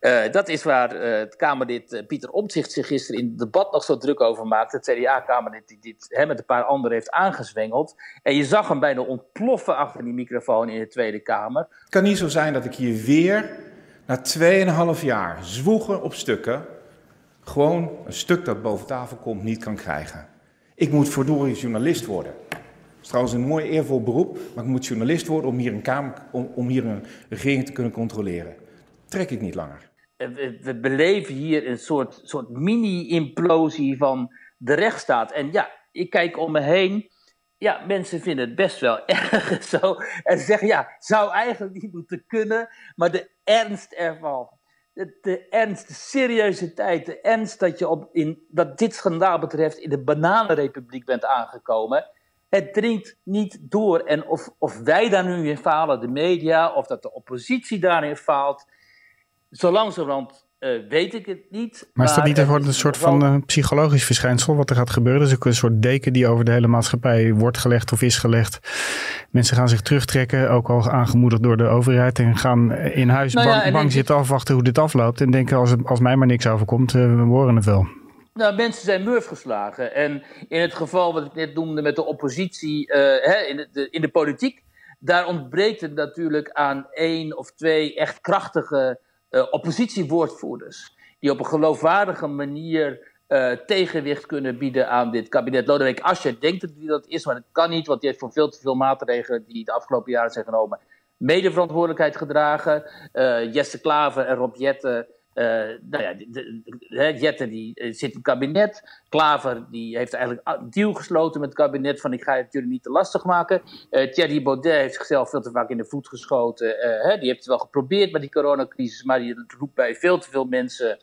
Uh, dat is waar uh, het Kamerlid uh, Pieter Omtzigt zich gisteren in het debat nog zo druk over maakte. Het CDA-Kamerlid die dit hè, met een paar anderen heeft aangezwengeld. En je zag hem bijna ontploffen achter die microfoon in de Tweede Kamer. Het kan niet zo zijn dat ik hier weer na 2,5 jaar zwoegen op stukken... gewoon een stuk dat boven tafel komt niet kan krijgen. Ik moet verdorie journalist worden. Dat is trouwens een mooi eervol beroep, maar ik moet journalist worden om hier een, kamer, om, hier een regering te kunnen controleren. Trek ik niet langer we, beleven hier een soort, soort mini-implosie van de rechtsstaat. En ja, ik kijk om me heen. Ja, mensen vinden het best wel erg zo. En zeggen, ja, zou eigenlijk niet moeten kunnen. Maar de ernst ervan, de, de ernst, de seriositeit, de ernst dat je op in, wat dit schandaal betreft in de bananenrepubliek bent aangekomen. Het dringt niet door. En of, of wij daar nu in falen, de media, of dat de oppositie daarin faalt. Zo langzamerhand uh, weet ik het niet. Maar is dat niet een, een soort van uh, psychologisch verschijnsel wat er gaat gebeuren? Dus ook een soort deken die over de hele maatschappij wordt gelegd of is gelegd. Mensen gaan zich terugtrekken, ook al aangemoedigd door de overheid. En gaan in huis nou bang, ja, bang zitten afwachten hoe dit afloopt. En denken als, als mij maar niks overkomt, uh, we horen het wel. Nou, mensen zijn murf geslagen. En in het geval wat ik net noemde met de oppositie hè, in, de, in de politiek... daar ontbreekt het natuurlijk aan één of twee echt krachtige uh, oppositiewoordvoerders. Die op een geloofwaardige manier uh, tegenwicht kunnen bieden aan dit kabinet. Lodewijk Asscher denkt dat hij dat is, maar dat kan niet, want hij heeft voor veel te veel maatregelen die de afgelopen jaren zijn genomen medeverantwoordelijkheid gedragen. Uh, Jesse Klaver en Rob Jetten uh, nou ja, de, Jette die eh, zit in het kabinet. Klaver die heeft eigenlijk een deal gesloten met het kabinet van ik ga het jullie niet te lastig maken. Uh, Thierry Baudet heeft zichzelf veel te vaak in de voet geschoten. Uh, die heeft het wel geprobeerd met die coronacrisis, maar die roept bij veel te veel mensen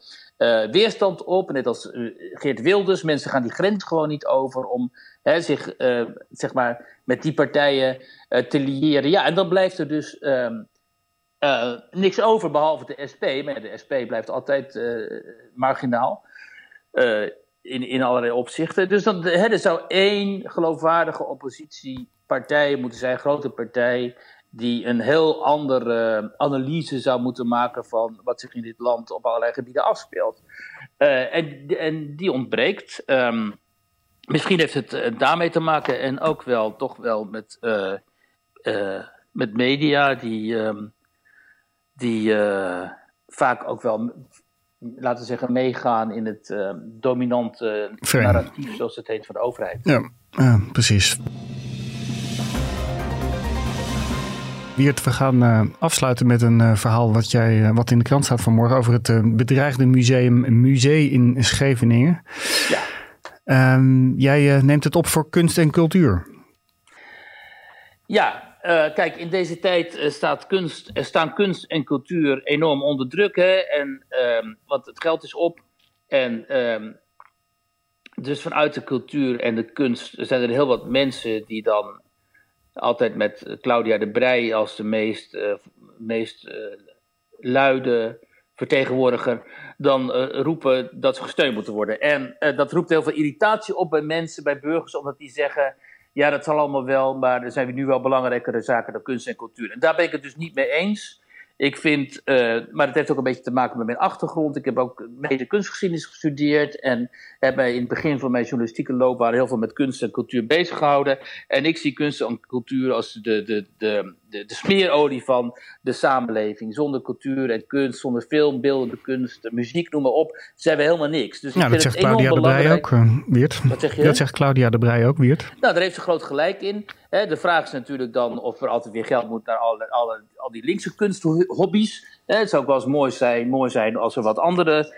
weerstand op. Net als Geert Wilders. Mensen gaan die grens gewoon niet over om zich zeg maar, met die partijen te liëren. Ja, en dan blijft er dus... Ehm, uh, niks over behalve de SP. Maar de SP blijft altijd uh, marginaal. Uh, in, in allerlei opzichten. Dus dan, hè, er zou één geloofwaardige oppositiepartij moeten zijn, grote partij, die een heel andere analyse zou moeten maken van wat zich in dit land op allerlei gebieden afspeelt. en, en die ontbreekt. Um, misschien heeft het daarmee te maken en ook wel toch wel met, met media die. Um, die uh, vaak ook wel, laten we zeggen, meegaan in het uh, dominante narratief, zoals het heet, van de overheid. Ja, ja precies. Wiert, we gaan uh, afsluiten met een verhaal wat, jij, wat in de krant staat vanmorgen over het bedreigde museum Museum in Scheveningen. Ja. Ehm, jij neemt het op voor kunst en cultuur. Ja, uh, kijk, in deze tijd uh, staat kunst, staan kunst en cultuur enorm onder druk. Hè? En, um, want het geld is op. En um, dus vanuit de cultuur en de kunst zijn er heel wat mensen die dan altijd met Claudia de Brij als de meest, meest luide vertegenwoordiger dan roepen dat ze gesteund moeten worden. En dat roept heel veel irritatie op bij mensen, bij burgers, omdat die zeggen ja, dat zal allemaal wel, maar er zijn nu wel belangrijkere zaken dan kunst en cultuur. En daar ben ik het dus niet mee eens. Ik vind, uh, maar het heeft ook een beetje te maken met mijn achtergrond. Ik heb ook mede kunstgeschiedenis gestudeerd en heb mij in het begin van mijn journalistieke loopbaan heel veel met kunst en cultuur bezig gehouden. En ik zie kunst en cultuur als de, de, de, de, de smeerolie van de samenleving. Zonder cultuur en kunst, zonder film, beeldende kunst, muziek, noem maar op, zijn we helemaal niks. Dus nou, dat zegt Claudia de Brij ook, uh, Weert. Wat zeg je? Dat zegt Claudia de Brij ook, Weert. Nou, daar heeft ze groot gelijk in. de vraag is natuurlijk dan of er altijd weer geld moet naar alle, alle, al die linkse kunsthobby's. het zou ook wel eens mooi zijn, mooi zijn als er wat andere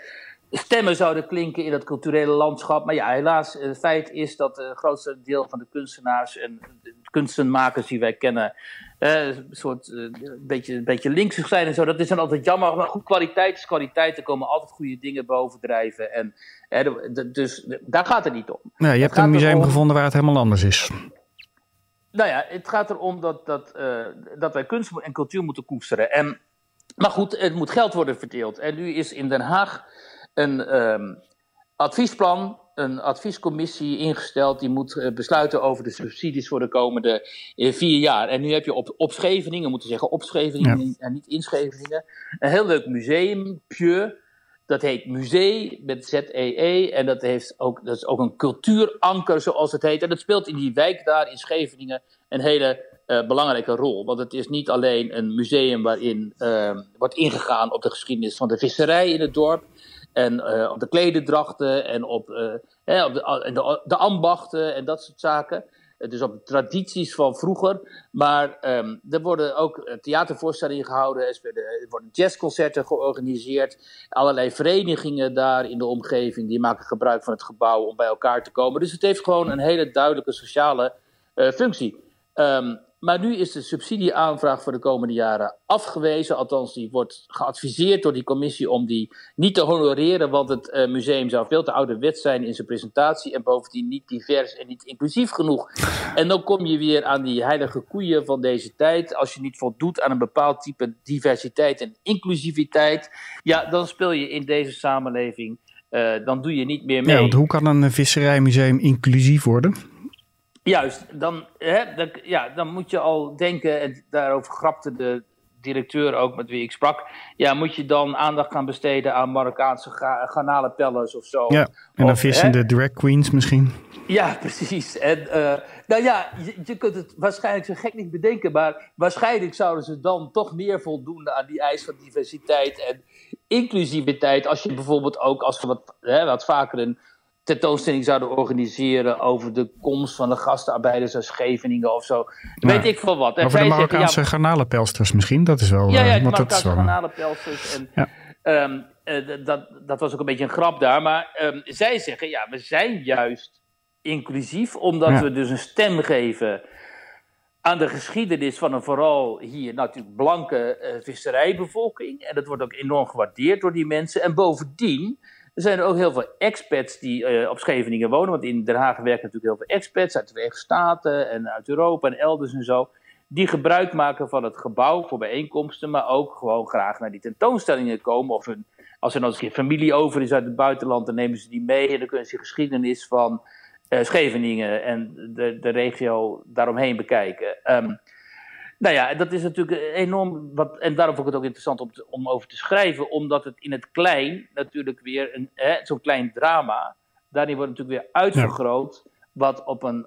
stemmen zouden klinken in dat culturele landschap. Maar ja, helaas, het feit is dat het grootste deel van de kunstenaars en de kunstenmakers die wij kennen, eh, een soort uh, beetje, een beetje linksig zijn en zo. Dat is dan altijd jammer. Maar goed, kwaliteit is kwaliteit. Er komen altijd goede dingen bovendrijven. En, eh, dus daar gaat het niet om. Ja, je hebt een museum gevonden waar het helemaal anders is. Nou ja, het gaat erom dat, dat, uh, dat wij kunst en cultuur moeten koesteren. En, maar goed, het moet geld worden verdeeld. En nu is in Den Haag een um, adviesplan, een adviescommissie ingesteld die moet uh, besluiten over de subsidies voor de komende uh, vier jaar. En nu heb je op, op Scheveningen, moeten zeggen op Scheveningen ja. en niet in Scheveningen, een heel leuk museum, Pieu. Dat heet Museum met Z-E-E. -E, en dat, heeft ook, dat is ook een cultuuranker, zoals het heet. En dat speelt in die wijk daar in Scheveningen een hele uh, belangrijke rol. Want het is niet alleen een museum waarin uh, wordt ingegaan op de geschiedenis van de visserij in het dorp en uh, op de klededrachten en op, uh, hè, op de, de, de, ambachten en dat soort zaken. Dus op tradities van vroeger. Maar um, er worden ook theatervoorstellingen gehouden. Er worden jazzconcerten georganiseerd. Allerlei verenigingen daar in de omgeving. Die maken gebruik van het gebouw om bij elkaar te komen. Dus het heeft gewoon een hele duidelijke sociale functie. Um, maar nu is de subsidieaanvraag voor de komende jaren afgewezen. Althans, die wordt geadviseerd door die commissie om die niet te honoreren. Want het uh, museum zou veel te ouderwets zijn in zijn presentatie. En bovendien niet divers en niet inclusief genoeg. En dan kom je weer aan die heilige koeien van deze tijd. Als je niet voldoet aan een bepaald type diversiteit en inclusiviteit. Ja, dan speel je in deze samenleving. Uh, dan doe je niet meer mee. Ja, want hoe kan een visserijmuseum inclusief worden? Juist, dan, hè, dan, ja, dan moet je al denken, en daarover grapte de directeur ook met wie ik sprak, ja, moet je dan aandacht gaan besteden aan Marokkaanse garnalenpellers of zo. Ja, en dan vissende hè? drag queens misschien. Ja, precies. En, uh, nou ja, je, je, kunt het waarschijnlijk zo gek niet bedenken, maar waarschijnlijk zouden ze dan toch meer voldoen aan die eis van diversiteit en inclusiviteit. Als je bijvoorbeeld ook, als we wat, hè, wat vaker een tentoonstelling zouden organiseren over de komst van de gastarbeiders uit Scheveningen of zo. Weet ik veel wat. En over de Marokkaanse ja, garnalenpelsters misschien, dat is wel... Ja, ja de Marokkaanse garnalenpelsters. En, ja. um, uh, dat, dat was ook een beetje een grap daar. Maar um, zij zeggen, ja, we zijn juist inclusief, omdat ja. we dus een stem geven aan de geschiedenis van een vooral hier natuurlijk blanke uh, visserijbevolking. En dat wordt ook enorm gewaardeerd door die mensen. En bovendien er zijn er ook heel veel expats die uh, op Scheveningen wonen. Want in Den Haag werken natuurlijk heel veel expats uit de Verenigde Staten en uit Europa en elders en zo. Die gebruik maken van het gebouw voor bijeenkomsten, maar ook gewoon graag naar die tentoonstellingen komen. Of hun, als er nog een familie over is uit het buitenland, dan nemen ze die mee en dan kunnen ze de geschiedenis van uh, Scheveningen en de, de regio daaromheen bekijken. Um, nou ja, dat is natuurlijk enorm. Wat, en daarom vond ik het ook interessant om, te, om over te schrijven, omdat het in het klein natuurlijk weer zo'n klein drama. Daarin wordt natuurlijk weer uitvergroot. Wat op een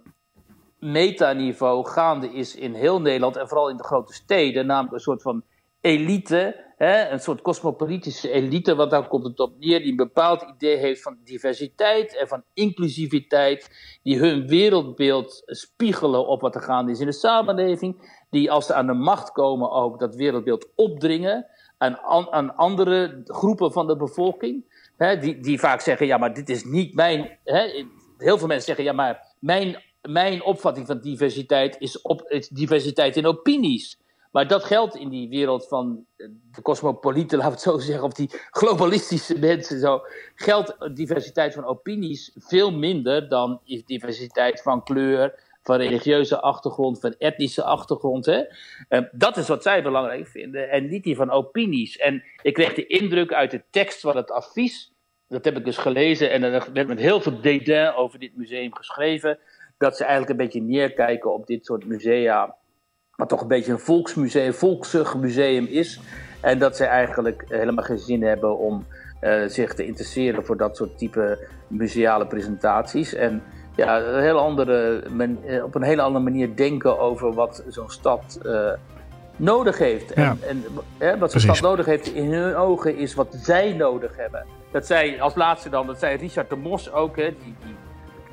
metaniveau gaande is in heel Nederland en vooral in de grote steden. Namelijk een soort van elite, hè, een soort cosmopolitische elite, want daar komt het op neer, die een bepaald idee heeft van diversiteit en van inclusiviteit, die hun wereldbeeld spiegelen op wat er gaande is in de samenleving, die als ze aan de macht komen ook dat wereldbeeld opdringen aan, aan andere groepen van de bevolking, hè, die, die vaak zeggen, ja maar dit is niet mijn, hè, heel veel mensen zeggen, ja maar mijn, mijn opvatting van diversiteit is, op, diversiteit in opinies. Maar dat geldt in die wereld van de cosmopolieten, laten we het zo zeggen, of die globalistische mensen zo, geldt diversiteit van opinies veel minder dan diversiteit van kleur, van religieuze achtergrond, van etnische achtergrond. Hè? Uh, dat is wat zij belangrijk vinden en niet die van opinies. En ik kreeg de indruk uit de tekst van het advies, dat heb ik dus gelezen en er werd met heel veel dédain over dit museum geschreven, dat ze eigenlijk een beetje neerkijken op dit soort musea wat toch een beetje een volksmuseum, volksig museum is. En dat zij eigenlijk helemaal geen zin hebben om uh, zich te interesseren voor dat soort type museale presentaties. En ja, een heel andere men, eh, op een hele andere manier denken over wat zo'n stad uh, nodig heeft. En, Ja. en hè, wat zo'n stad nodig heeft in hun ogen is wat zij nodig hebben. Dat zei als laatste dan, dat zei Richard de Mos ook, hè, die, die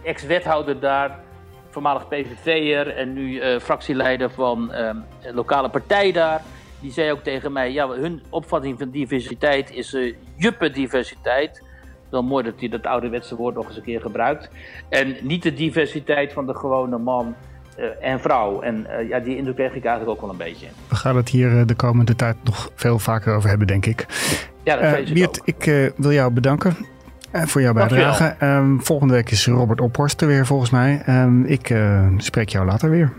ex-wethouder daar voormalig PVV'er en nu uh, fractieleider van een lokale partij daar. Die zei ook tegen mij, ja, hun opvatting van diversiteit is uh, juppendiversiteit. Wel mooi dat hij dat ouderwetse woord nog eens een keer gebruikt. En niet de diversiteit van de gewone man en vrouw. En ja, die indruk kreeg ik eigenlijk ook wel een beetje. We gaan het hier de komende tijd nog veel vaker over hebben, denk ik. Ja, dat vrees ik Wiert, ook. ik wil jou bedanken. Voor jouw bijdrage. Um, volgende week is Robert Ophorst er weer volgens mij. Um, ik uh, spreek jou later weer.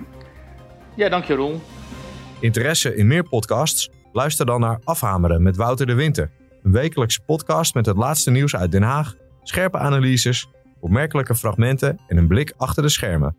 Ja, dank je Roel. Interesse in meer podcasts? Luister dan naar Afhameren met Wouter de Winter. Een wekelijkse podcast met het laatste nieuws uit Den Haag, scherpe analyses, opmerkelijke fragmenten en een blik achter de schermen.